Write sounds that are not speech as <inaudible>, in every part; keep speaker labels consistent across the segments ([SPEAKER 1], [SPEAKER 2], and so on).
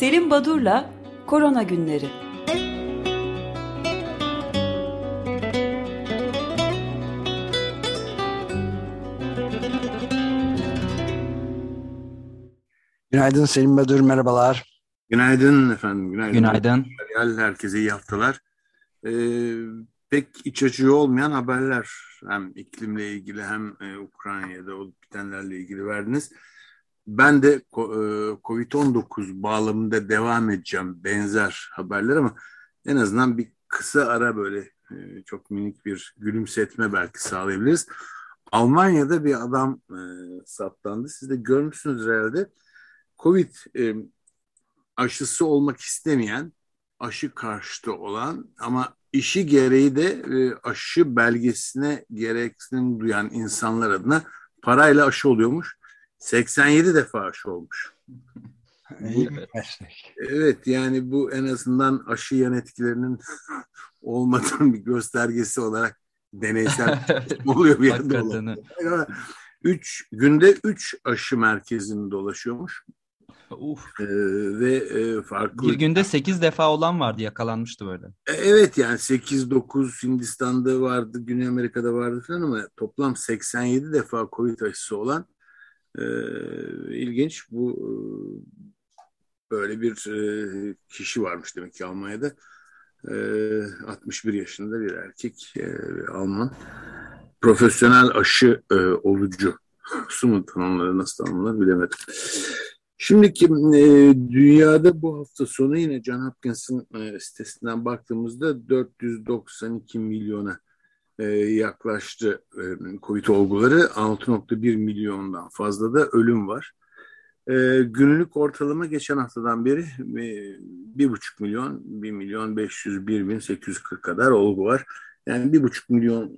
[SPEAKER 1] Selim Badur'la Korona Günleri.
[SPEAKER 2] Günaydın Selim Badur, merhabalar.
[SPEAKER 3] Günaydın efendim, günaydın.
[SPEAKER 4] Günaydın.
[SPEAKER 3] Herkese iyi haftalar. Ee, pek iç açıcı olmayan haberler hem iklimle ilgili hem e, Ukrayna'da olup bitenlerle ilgili verdiniz. Ben de e, Covid-19 bağlamında devam edeceğim benzer haberler ama en azından bir kısa ara böyle e, çok minik bir gülümsetme belki sağlayabiliriz. Almanya'da bir adam e, saptandı. Siz de görmüşsünüz herhalde. Covid e, aşısı olmak istemeyen, aşı karşıtı olan ama işi gereği de aşı belgesine gereksinim duyan insanlar adına parayla aşı oluyormuş. 87 defa aşı olmuş. <laughs> evet yani bu en azından aşı yan etkilerinin <laughs> olmadığının bir göstergesi olarak deneysel <laughs> oluyor bir yerde. Üç, günde 3 aşı merkezini dolaşıyormuş. Uf. Ee, ve e, farklı...
[SPEAKER 4] Bir günde 8 defa olan vardı yakalanmıştı böyle.
[SPEAKER 3] E, evet yani 8-9 Hindistan'da vardı, Güney Amerika'da vardı falan ama toplam 87 defa Covid aşısı olan e, ilginç. Bu e, böyle bir e, kişi varmış demek ki Almanya'da. E, 61 yaşında bir erkek e, Alman. Profesyonel aşı e, olucu. Su mu tanımları nasıl tanımlar bilemedim. Şimdiki e, dünyada bu hafta sonu yine John Hopkins'in e, sitesinden baktığımızda 492 milyona e, yaklaştı e, Covid olguları. 6.1 milyondan fazla da ölüm var. E, günlük ortalama geçen haftadan beri e, 1,5 milyon, 1 milyon 501 bin 840 kadar olgu var. Yani 1,5 milyon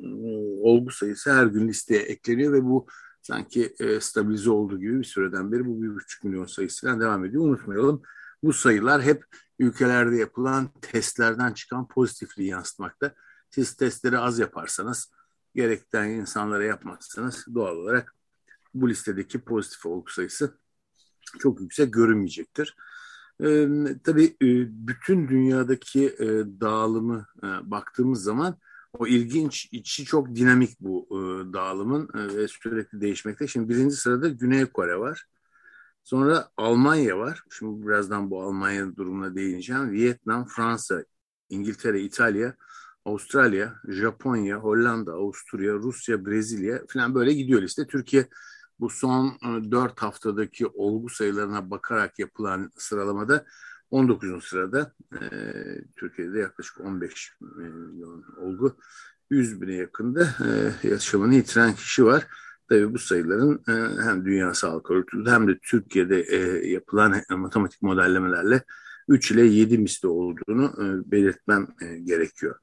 [SPEAKER 3] olgu sayısı her gün listeye ekleniyor ve bu sanki stabilize olduğu gibi bir süreden beri bu bir buçuk milyon sayısıyla devam ediyor. Unutmayalım bu sayılar hep ülkelerde yapılan testlerden çıkan pozitifliği yansıtmakta. Siz testleri az yaparsanız gerekten insanlara yapmazsanız doğal olarak bu listedeki pozitif olgu sayısı çok yüksek görünmeyecektir. Ee, tabii e, bütün dünyadaki e, dağılımı e, baktığımız zaman o ilginç, içi çok dinamik bu e, dağılımın e, ve sürekli değişmekte. Şimdi birinci sırada Güney Kore var. Sonra Almanya var. Şimdi birazdan bu Almanya durumuna değineceğim. Vietnam, Fransa, İngiltere, İtalya, Avustralya, Japonya, Hollanda, Avusturya, Rusya, Brezilya falan böyle gidiyor liste. Türkiye bu son e, 4 haftadaki olgu sayılarına bakarak yapılan sıralamada 19. sırada e, Türkiye'de yaklaşık 15 milyon olgu 100 bine yakında e, yaşamını yitiren kişi var. Tabii bu sayıların e, hem Dünya Sağlık Örgütü'nde hem de Türkiye'de e, yapılan matematik modellemelerle 3 ile 7 misli olduğunu e, belirtmem e, gerekiyor.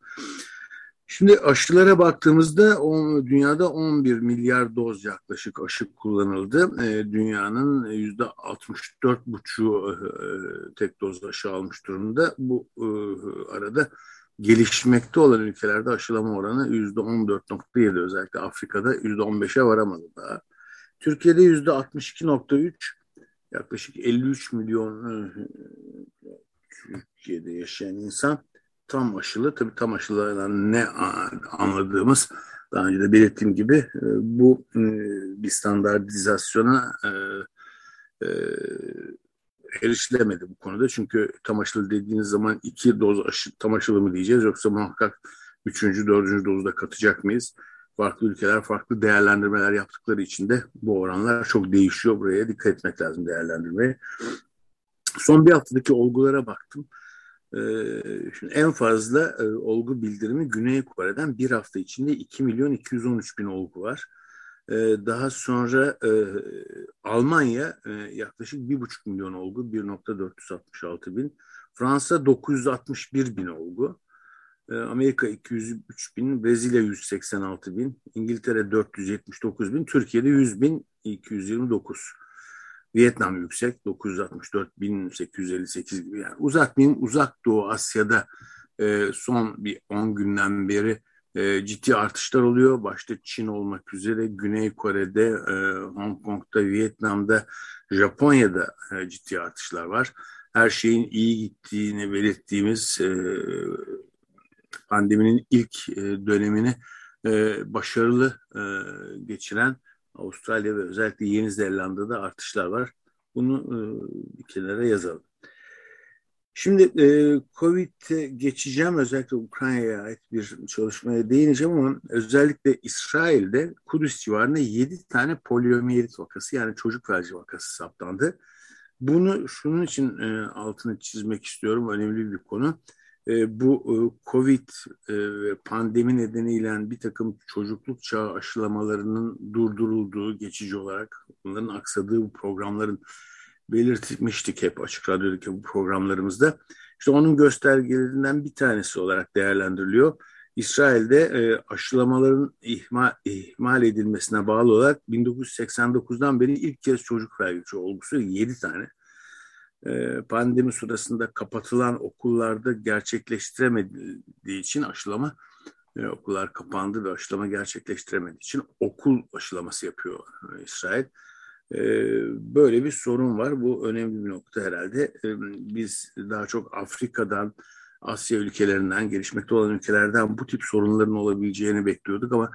[SPEAKER 3] Şimdi aşılara baktığımızda o, dünyada 11 milyar doz yaklaşık aşı kullanıldı. E, dünyanın yüzde 64,5'u e, tek doz aşı almış durumda. Bu arada gelişmekte olan ülkelerde aşılama oranı yüzde 14,7 özellikle Afrika'da yüzde 15'e varamadı daha. Türkiye'de yüzde 62,3 yaklaşık 53 milyon Türkiye'de yaşayan insan tam aşılı. Tabii tam aşılardan ne anladığımız daha önce de belirttiğim gibi e, bu e, bir standartizasyona e, erişilemedi bu konuda. Çünkü tam aşılı dediğiniz zaman iki doz aşı, tam aşılı mı diyeceğiz yoksa muhakkak üçüncü, dördüncü dozda katacak mıyız? Farklı ülkeler farklı değerlendirmeler yaptıkları için de bu oranlar çok değişiyor. Buraya dikkat etmek lazım değerlendirmeye. Son bir haftadaki olgulara baktım. Ee, şimdi en fazla e, olgu bildirimi Güney Kore'den bir hafta içinde 2 milyon 213 bin olgu var. Ee, daha sonra e, Almanya e, yaklaşık 1,5 milyon olgu 1.466 bin. Fransa 961 bin olgu. Ee, Amerika 203 bin, Brezilya 186 bin, İngiltere 479 bin, Türkiye'de 100 bin 229. Vietnam yüksek 964 1858 gibi yani uzatmayayım uzak doğu Asya'da e, son bir 10 günden beri e, ciddi artışlar oluyor. Başta Çin olmak üzere Güney Kore'de, e, Hong Kong'da, Vietnam'da, Japonya'da e, ciddi artışlar var. her şeyin iyi gittiğini belirttiğimiz e, pandeminin ilk e, dönemini e, başarılı e, geçiren Avustralya ve özellikle Yeni Zelanda'da artışlar var. Bunu e, kenara yazalım. Şimdi e, Covid'e geçeceğim. Özellikle Ukrayna'ya ait bir çalışmaya değineceğim ama özellikle İsrail'de Kudüs civarında 7 tane poliomiyelit vakası yani çocuk felci vakası saptandı. Bunu şunun için e, altını çizmek istiyorum. Önemli bir konu. E, bu e, Covid e, pandemi nedeniyle bir takım çocukluk çağı aşılamalarının durdurulduğu geçici olarak bunların aksadığı bu programların belirtmiştik hep Açık Radyo'daki bu programlarımızda. İşte onun göstergelerinden bir tanesi olarak değerlendiriliyor. İsrail'de e, aşılamaların ihmal, ihmal edilmesine bağlı olarak 1989'dan beri ilk kez çocuk felci olgusu 7 tane pandemi sırasında kapatılan okullarda gerçekleştiremediği için aşılama e, okullar kapandı ve aşılama gerçekleştiremediği için okul aşılaması yapıyor e, İsrail. E, böyle bir sorun var. Bu önemli bir nokta herhalde. E, biz daha çok Afrika'dan, Asya ülkelerinden, gelişmekte olan ülkelerden bu tip sorunların olabileceğini bekliyorduk ama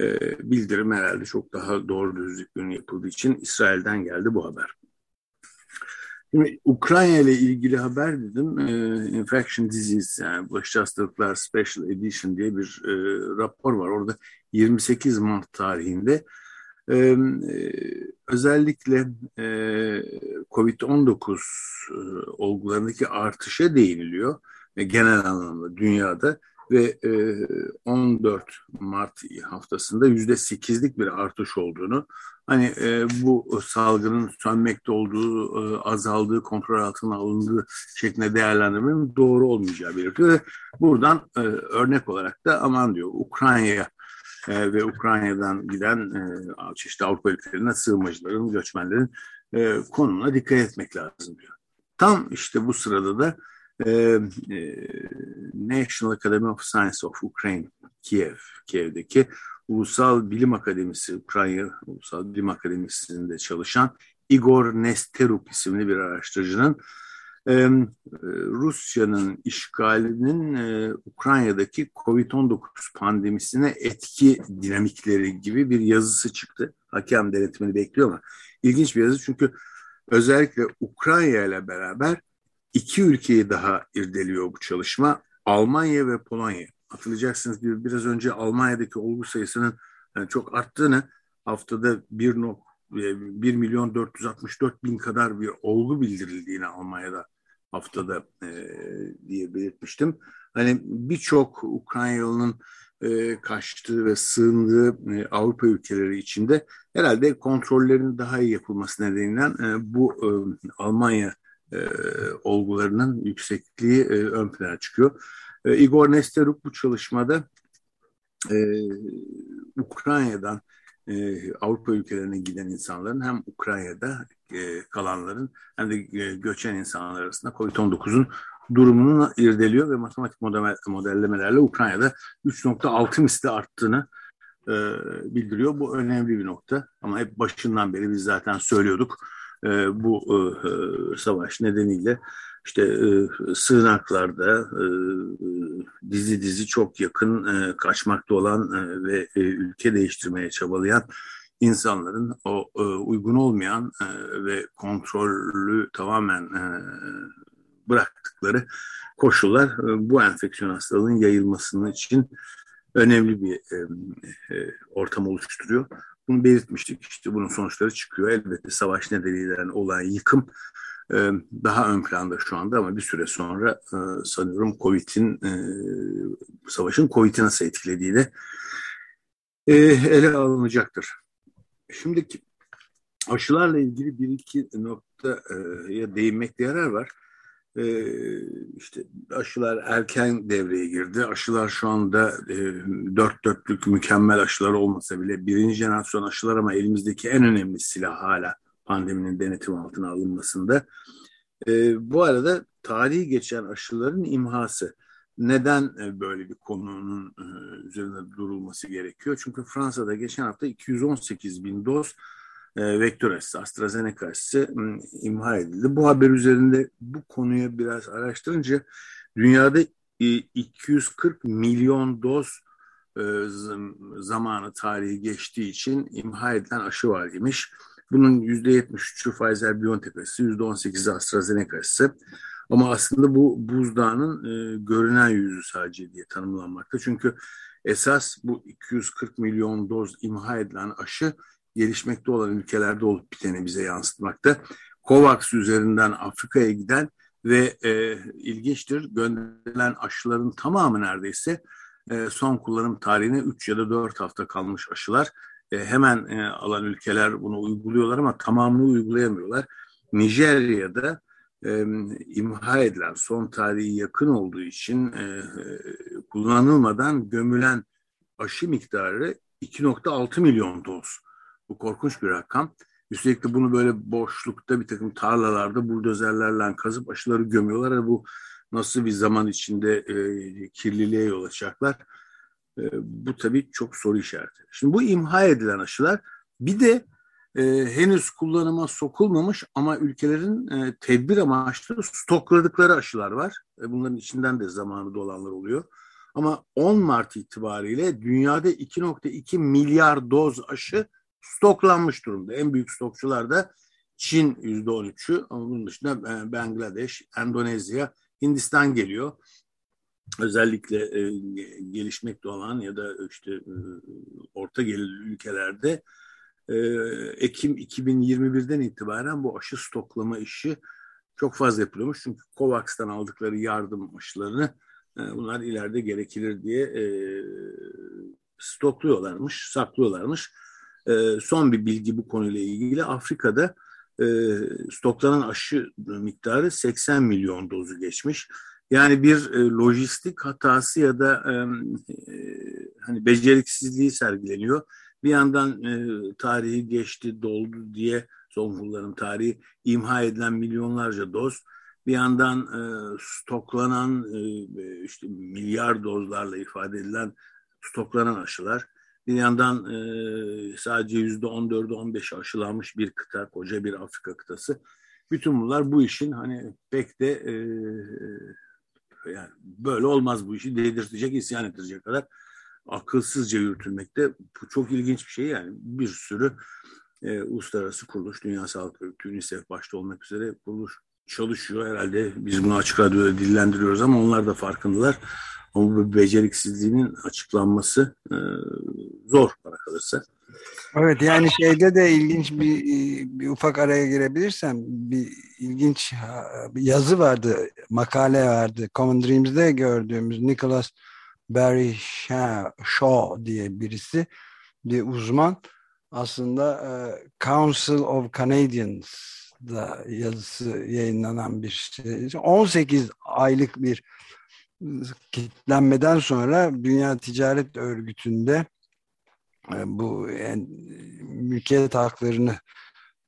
[SPEAKER 3] e, bildirim herhalde çok daha doğru düzgün yapıldığı için İsrail'den geldi bu haber. Şimdi Ukrayna ile ilgili haber dedim. E, Infection Disease yani bulaşıcı hastalıklar Special Edition diye bir e, rapor var. Orada 28 Mart tarihinde e, özellikle e, COVID-19 e, olgularındaki artışa değiniliyor. E, genel anlamda dünyada ve e, 14 Mart haftasında yüzde sekizlik bir artış olduğunu hani e, bu salgının sönmekte olduğu, e, azaldığı, kontrol altına alındığı şeklinde değerlendirmenin doğru olmayacağı belirtiyor. Buradan e, örnek olarak da aman diyor Ukrayna'ya e, ve Ukrayna'dan giden e, çeşitli Avrupa ülkelerine sığınmacıların, göçmenlerin e, konumuna dikkat etmek lazım diyor. Tam işte bu sırada da National Academy of Science of Ukraine, Kiev, Kiev'deki Ulusal Bilim Akademisi, Ukrayna Ulusal Bilim Akademisi'nde çalışan Igor Nesteruk isimli bir araştırıcının Rusya'nın işgalinin Ukrayna'daki Covid-19 pandemisine etki dinamikleri gibi bir yazısı çıktı. Hakem denetimini bekliyor ama ilginç bir yazı çünkü özellikle Ukrayna ile beraber iki ülkeyi daha irdeliyor bu çalışma. Almanya ve Polonya. Hatırlayacaksınız bir, biraz önce Almanya'daki olgu sayısının yani çok arttığını haftada 1, 1 e, milyon 464 bin kadar bir olgu bildirildiğini Almanya'da haftada e, diye belirtmiştim. Hani birçok Ukraynalı'nın e, kaçtığı ve sığındığı e, Avrupa ülkeleri içinde herhalde kontrollerin daha iyi yapılması nedeniyle e, bu e, Almanya e, olgularının yüksekliği e, ön plana çıkıyor. E, Igor Nesteruk bu çalışmada e, Ukrayna'dan e, Avrupa ülkelerine giden insanların hem Ukrayna'da e, kalanların hem de e, göçen insanlar arasında COVID-19'un durumunu irdeliyor ve matematik model, modellemelerle Ukrayna'da 3.6 misli arttığını e, bildiriyor. Bu önemli bir nokta ama hep başından beri biz zaten söylüyorduk bu e, e, savaş nedeniyle işte e, sığınaklarda dizi dizi çok yakın kaçmakta olan ve ülke değiştirmeye çabalayan insanların o uygun olmayan ve kontrollü tamamen bıraktıkları koşullar bu enfeksiyon hastalığının yayılmasının için önemli bir ortam oluşturuyor. Bunu belirtmiştik. İşte bunun sonuçları çıkıyor. Elbette savaş nedeniyle olan yıkım e, daha ön planda şu anda ama bir süre sonra e, sanıyorum Covid'in e, savaşın Covid'i nasıl etkilediği ele alınacaktır. Şimdi aşılarla ilgili bir iki noktaya değinmekte yarar var. E, işte aşılar erken devreye girdi. Aşılar şu anda e, dört dörtlük mükemmel aşılar olmasa bile birinci jenerasyon aşılar ama elimizdeki en önemli silah hala pandeminin denetim altına alınmasında. E, bu arada tarihi geçen aşıların imhası. Neden e, böyle bir konunun e, üzerinde durulması gerekiyor? Çünkü Fransa'da geçen hafta 218 bin doz e, vektör aşısı, AstraZeneca aşısı imha edildi. Bu haber üzerinde bu konuya biraz araştırınca dünyada 240 milyon doz e, zamanı tarihi geçtiği için imha edilen aşı var imiş. Bunun %73'ü Pfizer-BioNTech aşısı, %18'i AstraZeneca aşısı. Ama aslında bu buzdağının e, görünen yüzü sadece diye tanımlanmakta. Çünkü esas bu 240 milyon doz imha edilen aşı gelişmekte olan ülkelerde olup biteni bize yansıtmakta. COVAX üzerinden Afrika'ya giden ve e, ilginçtir gönderilen aşıların tamamı neredeyse e, son kullanım tarihine 3 ya da 4 hafta kalmış aşılar. E, hemen e, alan ülkeler bunu uyguluyorlar ama tamamını uygulayamıyorlar. Nijerya'da e, imha edilen son tarihi yakın olduğu için e, kullanılmadan gömülen aşı miktarı 2.6 milyon doz. Bu korkunç bir rakam. Üstelik de bunu böyle boşlukta bir takım tarlalarda buldozerlerle kazıp aşıları gömüyorlar. ve bu nasıl bir zaman içinde e, kirliliğe yol açacaklar? E, bu tabii çok soru işareti. Şimdi bu imha edilen aşılar bir de e, henüz kullanıma sokulmamış ama ülkelerin e, tedbir amaçlı stokladıkları aşılar var. E, bunların içinden de zamanı dolanlar oluyor. Ama 10 Mart itibariyle dünyada 2.2 milyar doz aşı stoklanmış durumda. En büyük stokçular da Çin %13'ü ama bunun dışında e, Bangladeş, Endonezya, Hindistan geliyor. Özellikle e, gelişmekte olan ya da işte e, orta gelirli ülkelerde e, Ekim 2021'den itibaren bu aşı stoklama işi çok fazla yapılıyormuş. Çünkü COVAX'tan aldıkları yardım aşılarını e, bunlar ileride gerekilir diye e, stokluyorlarmış, saklıyorlarmış. E, son bir bilgi bu konuyla ilgili. Afrika'da e, stoklanan aşı miktarı 80 milyon dozu geçmiş. Yani bir e, lojistik hatası ya da e, e, hani beceriksizliği sergileniyor. Bir yandan e, tarihi geçti, doldu diye son kullanım tarihi imha edilen milyonlarca doz. Bir yandan e, stoklanan e, işte milyar dozlarla ifade edilen stoklanan aşılar. Bir yandan e, sadece yüzde on dördü on beş aşılanmış bir kıta, koca bir Afrika kıtası. Bütün bunlar bu işin hani pek de e, yani böyle olmaz bu işi dedirtecek, isyan ettirecek kadar akılsızca yürütülmekte. Bu çok ilginç bir şey yani bir sürü e, uluslararası kuruluş, Dünya Sağlık Örgütü, UNICEF başta olmak üzere kuruluş çalışıyor herhalde. Biz bunu açık radyoda dillendiriyoruz ama onlar da farkındalar. Ama bu beceriksizliğinin açıklanması e, zor bana kalırsa.
[SPEAKER 2] Evet yani şeyde de ilginç bir, bir ufak araya girebilirsem bir ilginç bir yazı vardı, makale vardı. Common Dreams'de gördüğümüz Nicholas Barry Shaw diye birisi bir uzman aslında e, Council of Canadians da yazısı yayınlanan bir şey. 18 aylık bir kitlenmeden sonra Dünya Ticaret Örgütü'nde e, bu yani, mülkiyet haklarını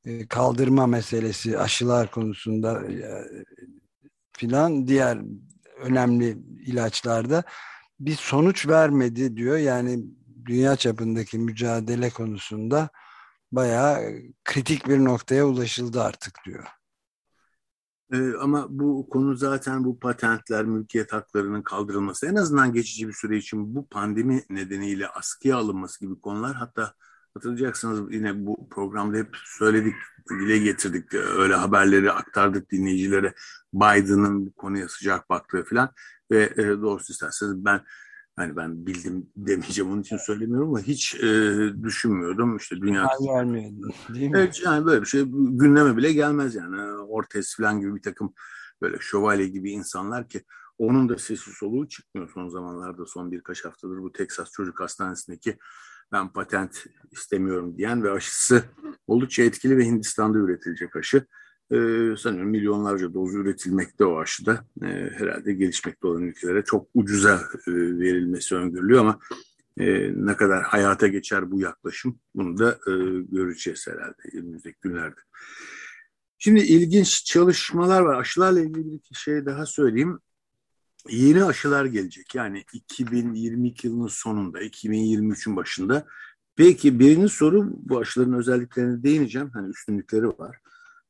[SPEAKER 2] e, kaldırma meselesi aşılar konusunda filan diğer önemli ilaçlarda bir sonuç vermedi diyor. Yani dünya çapındaki mücadele konusunda bayağı kritik bir noktaya ulaşıldı artık diyor.
[SPEAKER 3] Ee, ama bu konu zaten bu patentler, mülkiyet haklarının kaldırılması en azından geçici bir süre için bu pandemi nedeniyle askıya alınması gibi konular hatta hatırlayacaksınız yine bu programda hep söyledik, dile getirdik, öyle haberleri aktardık dinleyicilere Biden'ın bu konuya sıcak baktığı falan ve e, doğrusu isterseniz ben hani ben bildim demeyeceğim onun için söylemiyorum ama hiç e, düşünmüyordum. İşte dünya
[SPEAKER 2] vermiyordun değil mi?
[SPEAKER 3] Evet, yani böyle bir şey gündeme bile gelmez yani. Ortez falan gibi bir takım böyle şövalye gibi insanlar ki onun da sesi soluğu çıkmıyor son zamanlarda son birkaç haftadır bu Texas Çocuk Hastanesi'ndeki ben patent istemiyorum diyen ve aşısı oldukça etkili ve Hindistan'da üretilecek aşı e, sanıyorum milyonlarca doz üretilmekte o aşıda. E, herhalde gelişmekte olan ülkelere çok ucuza e, verilmesi öngörülüyor ama e, ne kadar hayata geçer bu yaklaşım bunu da e, göreceğiz herhalde önümüzdeki günlerde. Şimdi ilginç çalışmalar var. Aşılarla ilgili bir şey daha söyleyeyim. Yeni aşılar gelecek. Yani 2022 yılının sonunda, 2023'ün başında Peki birinci soru bu aşıların özelliklerine değineceğim. Hani üstünlükleri var.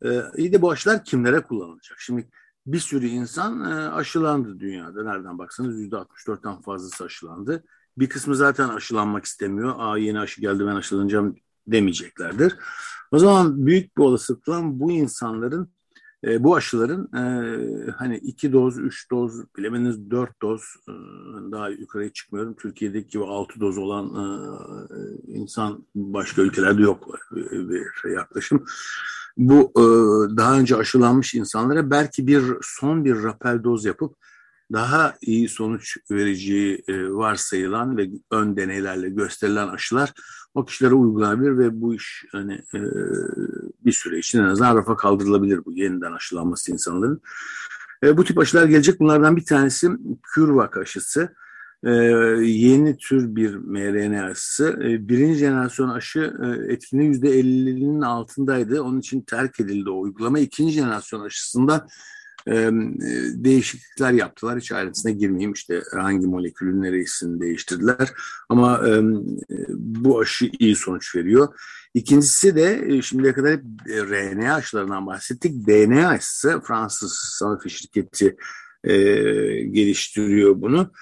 [SPEAKER 3] Ee, iyi de bu aşılar kimlere kullanılacak? Şimdi bir sürü insan e, aşılandı dünyada. Nereden baksanız yüzde 64'ten fazlası aşılandı. Bir kısmı zaten aşılanmak istemiyor. Aa yeni aşı geldi ben aşılanacağım demeyeceklerdir. O zaman büyük bir olasılıkla bu insanların e, bu aşıların e, hani iki doz, üç doz, bilemeniz dört doz e, daha yukarıya çıkmıyorum. Türkiye'deki gibi altı doz olan e, insan başka ülkelerde yok bir yaklaşım. Bu e, daha önce aşılanmış insanlara belki bir son bir rapel doz yapıp daha iyi sonuç vereceği e, varsayılan ve ön deneylerle gösterilen aşılar o kişilere uygulanabilir ve bu iş hani e, bir süre için en azından rafa kaldırılabilir bu yeniden aşılanması insanların. E, bu tip aşılar gelecek. Bunlardan bir tanesi CureVac aşısı. Yeni tür bir mRNA aşısı. Birinci jenerasyon aşı e, etkinliği %50'nin altındaydı. Onun için terk edildi o uygulama. İkinci jenerasyon aşısından e, değişiklikler yaptılar. Hiç ayrıntısına girmeyeyim işte hangi molekülün neresini değiştirdiler. Ama e, bu aşı iyi sonuç veriyor. İkincisi de e, şimdiye kadar hep e, RNA aşılarından bahsettik. DNA aşısı Fransız Sanofi şirketi e, geliştiriyor bunu.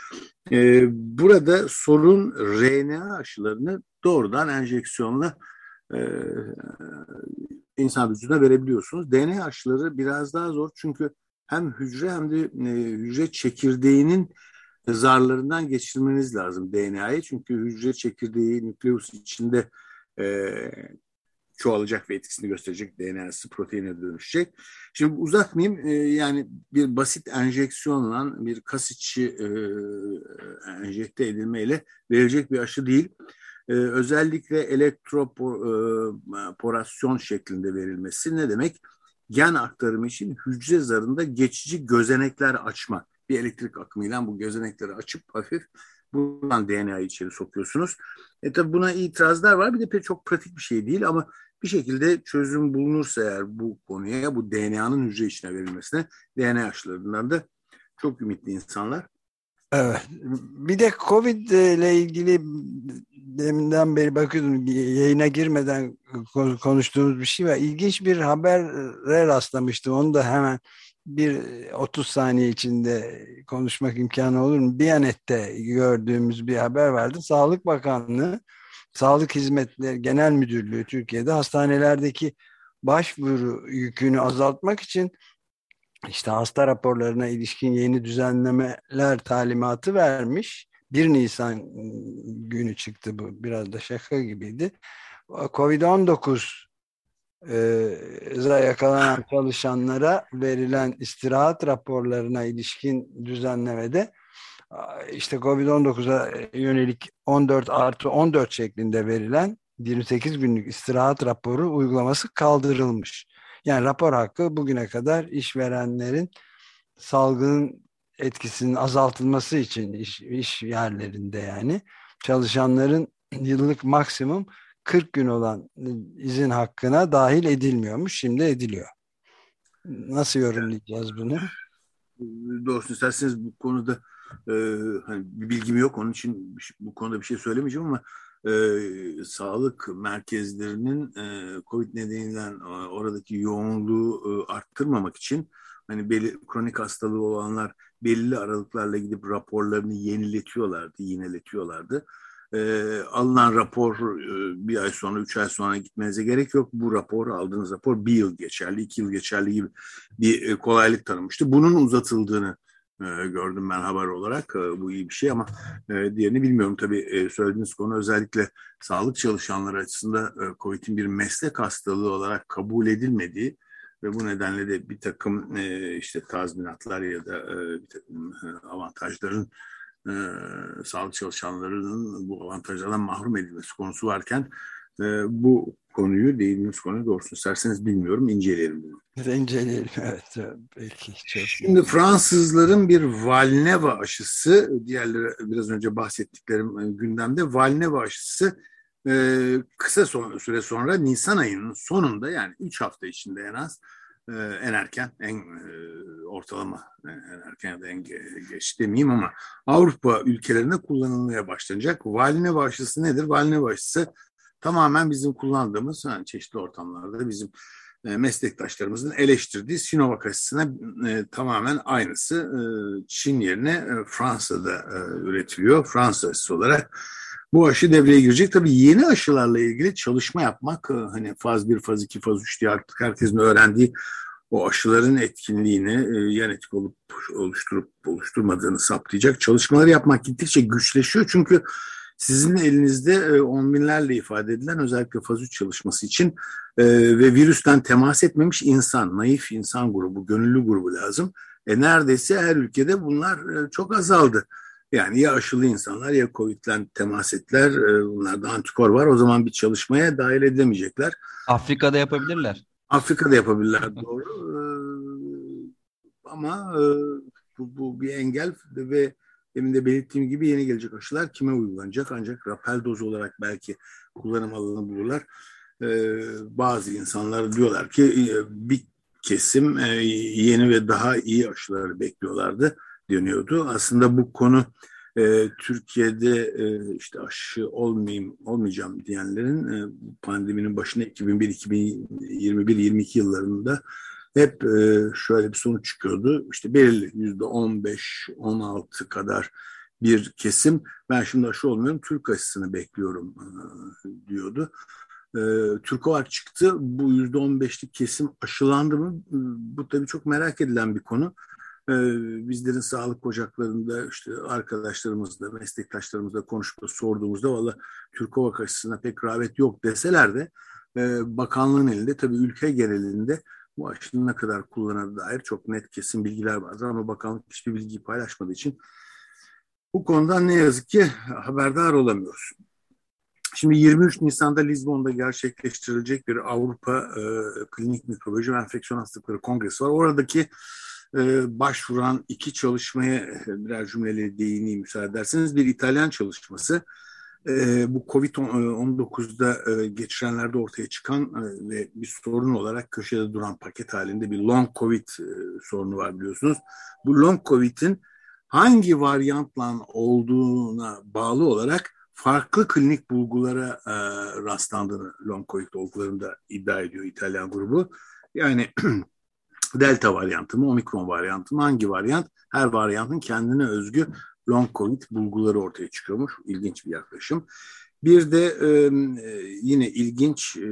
[SPEAKER 3] E, burada sorun RNA aşılarını doğrudan enjeksiyonla e, insan vücuduna verebiliyorsunuz. DNA aşıları biraz daha zor çünkü hem hücre hem de e, hücre çekirdeğinin zarlarından geçirmeniz lazım DNA'yı. Çünkü hücre çekirdeği nükleus içinde e, çoğalacak ve etkisini gösterecek DNA'sı proteine dönüşecek. Şimdi uzatmayayım e, yani bir basit enjeksiyonla bir kas içi e, enjekte edilmeyle verilecek bir aşı değil. E, özellikle elektroporasyon şeklinde verilmesi ne demek? Gen aktarımı için hücre zarında geçici gözenekler açma. Bir elektrik akımıyla bu gözenekleri açıp hafif buradan DNA'yı içeri sokuyorsunuz. E tabi buna itirazlar var. Bir de pek çok pratik bir şey değil ama bir şekilde çözüm bulunursa eğer bu konuya, bu DNA'nın hücre içine verilmesine DNA aşılarından da çok ümitli insanlar.
[SPEAKER 2] Evet. Bir de Covid ile ilgili deminden beri bakıyordum yayına girmeden konuştuğumuz bir şey var. İlginç bir habere rastlamıştım. Onu da hemen bir 30 saniye içinde konuşmak imkanı olur mu? Biyanet'te gördüğümüz bir haber vardı. Sağlık Bakanlığı Sağlık Hizmetleri Genel Müdürlüğü Türkiye'de hastanelerdeki başvuru yükünü azaltmak için işte hasta raporlarına ilişkin yeni düzenlemeler talimatı vermiş. 1 Nisan günü çıktı bu. Biraz da şaka gibiydi. Covid-19 e, yakalanan çalışanlara verilen istirahat raporlarına ilişkin düzenlemede işte Covid-19'a yönelik 14 artı 14 şeklinde verilen 28 günlük istirahat raporu uygulaması kaldırılmış. Yani rapor hakkı bugüne kadar işverenlerin salgının etkisinin azaltılması için iş, iş yerlerinde yani çalışanların yıllık maksimum 40 gün olan izin hakkına dahil edilmiyormuş. Şimdi ediliyor. Nasıl yorumlayacağız bunu?
[SPEAKER 3] Doğrusu isterseniz bu konuda e, hani bir bilgim yok. Onun için bu konuda bir şey söylemeyeceğim ama e, sağlık merkezlerinin e, COVID nedeniyle e, oradaki yoğunluğu e, arttırmamak için hani belli kronik hastalığı olanlar belli aralıklarla gidip raporlarını yeniletiyorlardı, yineletiyorlardı. E, alınan rapor e, bir ay sonra, üç ay sonra gitmenize gerek yok. Bu rapor, aldığınız rapor bir yıl geçerli, iki yıl geçerli gibi bir e, kolaylık tanımıştı. Bunun uzatıldığını e, gördüm ben haber olarak. E, bu iyi bir şey ama e, diğerini bilmiyorum. Tabii e, söylediğiniz konu özellikle sağlık çalışanları açısından e, COVID'in bir meslek hastalığı olarak kabul edilmediği ve bu nedenle de bir takım e, işte tazminatlar ya da e, bir takım e, avantajların e, sağlık çalışanlarının bu avantajlardan mahrum edilmesi konusu varken e, bu konuyu değindiğimiz konuyu doğrusunu isterseniz bilmiyorum inceleyelim.
[SPEAKER 2] İnceleyelim <laughs> evet belki. Çok
[SPEAKER 3] Şimdi Fransızların bir Valneva aşısı diğerleri biraz önce bahsettiklerim e, gündemde Valneva aşısı e, kısa son, süre sonra Nisan ayının sonunda yani 3 hafta içinde en az e, en erken en e, ortalama en erken ya da en geç demeyeyim ama Avrupa ülkelerinde kullanılmaya başlanacak. Valneva aşısı nedir? Valneva aşısı tamamen bizim kullandığımız yani çeşitli ortamlarda bizim e, meslektaşlarımızın eleştirdiği Sinovac aşısına e, tamamen aynısı. E, Çin yerine e, Fransa'da e, üretiliyor. Fransa aşısı olarak bu aşı devreye girecek. Tabii yeni aşılarla ilgili çalışma yapmak e, hani faz 1, faz 2, faz 3 diye artık herkesin öğrendiği o aşıların etkinliğini e, yan etki olup oluşturup oluşturmadığını saptayacak çalışmaları yapmak gittikçe güçleşiyor. Çünkü sizin elinizde e, on binlerle ifade edilen özellikle faz 3 çalışması için e, ve virüsten temas etmemiş insan, naif insan grubu, gönüllü grubu lazım. E, neredeyse her ülkede bunlar e, çok azaldı. Yani ya aşılı insanlar ya COVID'den temas ettiler. E, bunlarda antikor var. O zaman bir çalışmaya dahil edilemeyecekler.
[SPEAKER 4] Afrika'da yapabilirler.
[SPEAKER 3] Afrika'da yapabilirler doğru. E, ama e, bu, bu bir engel ve demin de belirttiğim gibi yeni gelecek aşılar kime uygulanacak ancak rapel doz olarak belki kullanım alanı bulurlar. Bazı insanlar diyorlar ki bir kesim yeni ve daha iyi aşıları bekliyorlardı deniyordu. Aslında bu konu e, Türkiye'de e, işte aşı olmayayım olmayacağım diyenlerin e, pandeminin başına 2001 2021 22 yıllarında hep e, şöyle bir sonuç çıkıyordu. İşte belirli yüzde 15-16 kadar bir kesim ben şimdi aşı olmuyorum Türk aşısını bekliyorum e, diyordu. E, Türkovar çıktı. Bu yüzde 15'lik kesim aşılandı mı? Bu tabii çok merak edilen bir konu. E, bizlerin sağlık ocaklarında işte arkadaşlarımızla, meslektaşlarımızla konuşup sorduğumuzda valla Türkovar aşısına pek rağbet yok deseler de e, bakanlığın elinde tabii ülke genelinde bu aşının ne kadar kullanıldığına dair çok net kesin bilgiler vardır ama bakanlık hiçbir bilgiyi paylaşmadığı için bu konudan ne yazık ki haberdar olamıyoruz. Şimdi 23 Nisan'da Lizbon'da gerçekleştirilecek bir Avrupa e, Klinik Mikrobiyoloji ve Enfeksiyon Hastalıkları Kongresi var. Oradaki e, başvuran iki çalışmaya birer cümleyle değineyim müsaade ederseniz. Bir İtalyan çalışması e, bu Covid-19'da e, geçirenlerde ortaya çıkan e, ve bir sorun olarak köşede duran paket halinde bir long Covid e, sorunu var biliyorsunuz. Bu long Covid'in hangi varyantla olduğuna bağlı olarak farklı klinik bulgulara e, rastlandığını long Covid olgularında iddia ediyor İtalyan grubu. Yani <clears throat> delta varyantı mı, omikron varyantı mı, hangi varyant? Her varyantın kendine özgü long covid bulguları ortaya çıkıyormuş. İlginç bir yaklaşım. Bir de e, yine ilginç e,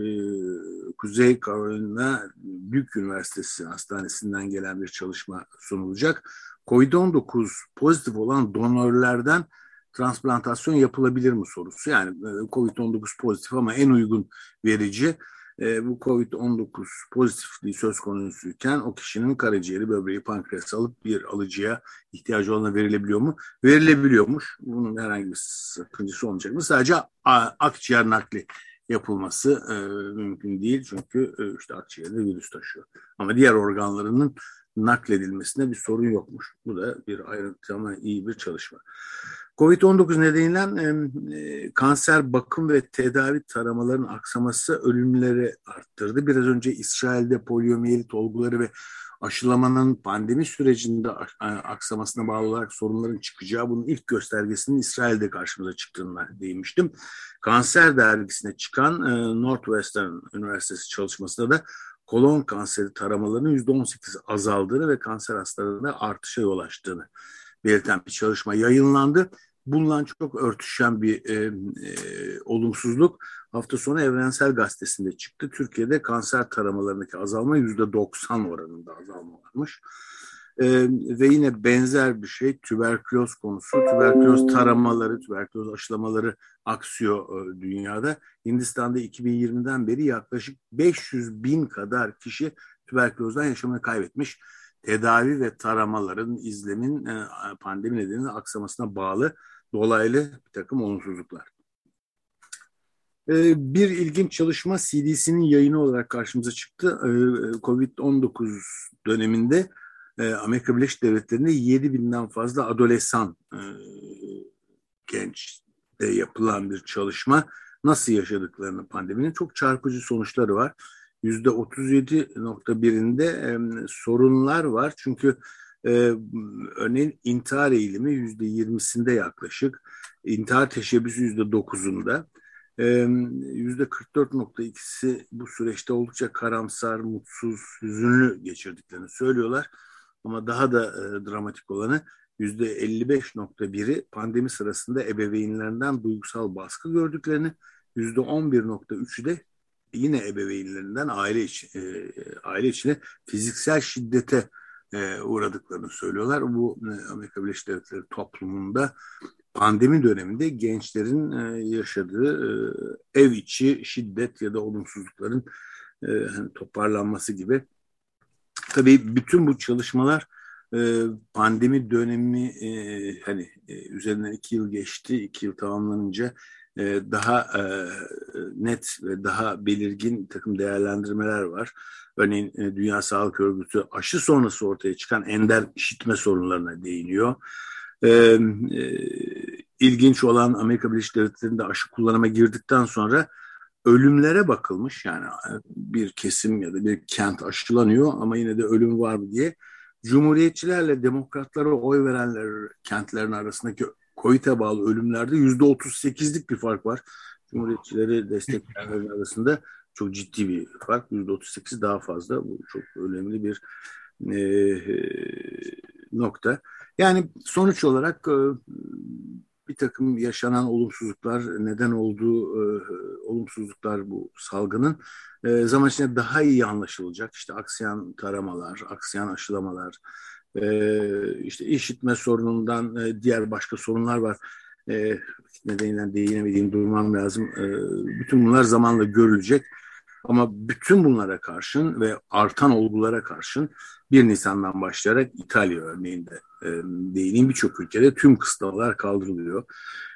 [SPEAKER 3] Kuzey Carolina Büyük Üniversitesi Hastanesi'nden gelen bir çalışma sunulacak. COVID-19 pozitif olan donörlerden transplantasyon yapılabilir mi sorusu. Yani e, COVID-19 pozitif ama en uygun verici e, bu COVID-19 pozitifliği söz konusuyken o kişinin karaciğeri, böbreği, pankreası alıp bir alıcıya ihtiyacı olana verilebiliyor mu? Verilebiliyormuş. Bunun herhangi bir sakıncası olmayacak mı? Sadece akciğer nakli yapılması e, mümkün değil. Çünkü e, işte akciğerde virüs taşıyor. Ama diğer organlarının nakledilmesine bir sorun yokmuş. Bu da bir ayrıntı ama iyi bir çalışma. Covid-19 nedeniyle e, kanser bakım ve tedavi taramaların aksaması ölümleri arttırdı. Biraz önce İsrail'de poliomiyelit olguları ve aşılamanın pandemi sürecinde aksamasına bağlı olarak sorunların çıkacağı bunun ilk göstergesinin İsrail'de karşımıza çıktığına değinmiştim. Kanser dergisine çıkan e, Northwestern Üniversitesi çalışmasında da kolon kanseri taramalarının %18 azaldığını ve kanser hastalarında artışa yol açtığını belirten bir çalışma yayınlandı. Bununla çok örtüşen bir e, e, olumsuzluk hafta sonu Evrensel Gazetesi'nde çıktı. Türkiye'de kanser taramalarındaki azalma yüzde 90 oranında azalma varmış. E, ve yine benzer bir şey tüberküloz konusu. Tüberküloz taramaları, tüberküloz aşılamaları aksıyor e, dünyada. Hindistan'da 2020'den beri yaklaşık 500 bin kadar kişi tüberkülozdan yaşamını kaybetmiş tedavi ve taramaların izlemin e, pandemi nedeniyle aksamasına bağlı dolaylı bir takım olumsuzluklar. E, bir ilginç çalışma CDC'nin yayını olarak karşımıza çıktı. E, Covid-19 döneminde Amerika Birleşik Devletleri'nde 7 binden fazla adolesan gençte yapılan bir çalışma. Nasıl yaşadıklarını pandeminin çok çarpıcı sonuçları var. %37.1'inde e, sorunlar var. Çünkü e, örneğin intihar eğilimi %20'sinde yaklaşık, intihar teşebbüsü %9'unda, %44.2'si bu süreçte oldukça karamsar, mutsuz, hüzünlü geçirdiklerini söylüyorlar. Ama daha da e, dramatik olanı %55.1'i pandemi sırasında ebeveynlerinden duygusal baskı gördüklerini, %11.3'ü de yine ebeveynlerinden aile içi, e, aile içine fiziksel şiddete e, uğradıklarını söylüyorlar. Bu e, Amerika Birleşik Devletleri toplumunda pandemi döneminde gençlerin e, yaşadığı e, ev içi şiddet ya da olumsuzlukların e, hani toparlanması gibi. Tabii bütün bu çalışmalar e, pandemi dönemi e, hani e, üzerinden iki yıl geçti, iki yıl tamamlanınca e, daha e, net ve daha belirgin takım değerlendirmeler var. Örneğin Dünya Sağlık Örgütü aşı sonrası ortaya çıkan ender işitme sorunlarına değiniyor. E, e, ilginç olan Amerika Birleşik Devletleri'nde aşı kullanıma girdikten sonra ölümlere bakılmış. Yani bir kesim ya da bir kent aşılanıyor ama yine de ölüm var mı diye. Cumhuriyetçilerle demokratlara oy verenler kentlerin arasındaki COVID'e bağlı ölümlerde yüzde 38'lik bir fark var. Cumhuriyetçileri destekleyenlerin arasında çok ciddi bir fark. Yüzde 38 daha fazla. Bu çok önemli bir e, nokta. Yani sonuç olarak e, bir takım yaşanan olumsuzluklar, neden olduğu e, olumsuzluklar bu salgının e, zaman içinde daha iyi anlaşılacak. İşte aksayan taramalar, aksayan aşılamalar, e, işte işitme sorunundan e, diğer başka sorunlar var. E, nedeniyle değinemediğim durmam lazım. E, bütün bunlar zamanla görülecek. Ama bütün bunlara karşın ve artan olgulara karşın 1 Nisan'dan başlayarak İtalya örneğinde e, değineyim birçok ülkede tüm kısıtlamalar kaldırılıyor.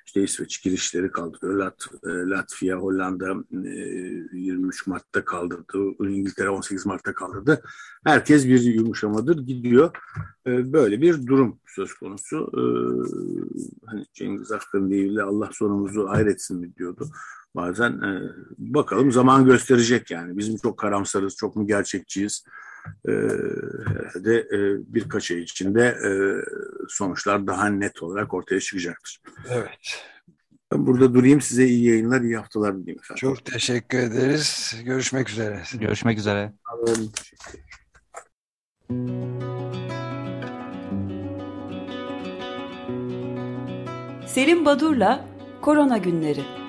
[SPEAKER 3] İşte İsveç girişleri kaldırıyor. Lat, e, Latvia, Hollanda e, 23 Mart'ta kaldırdı. İngiltere 18 Mart'ta kaldırdı. Herkes bir yumuşamadır gidiyor. E, böyle bir durum söz konusu. E, hani Cengiz Aktar'ın deyiyle Allah sonumuzu hayretsin mi diyordu. Bazen e, bakalım zaman gösterecek yani. Bizim çok karamsarız, çok mu gerçekçiyiz? E, herhalde e, birkaç ay içinde e, sonuçlar daha net olarak ortaya çıkacaktır.
[SPEAKER 2] Evet.
[SPEAKER 3] Ben burada durayım. Size iyi yayınlar, iyi haftalar dileyim efendim.
[SPEAKER 2] Çok teşekkür ederiz. Görüşmek üzere.
[SPEAKER 4] Görüşmek üzere.
[SPEAKER 1] Selim Badur'la Korona Günleri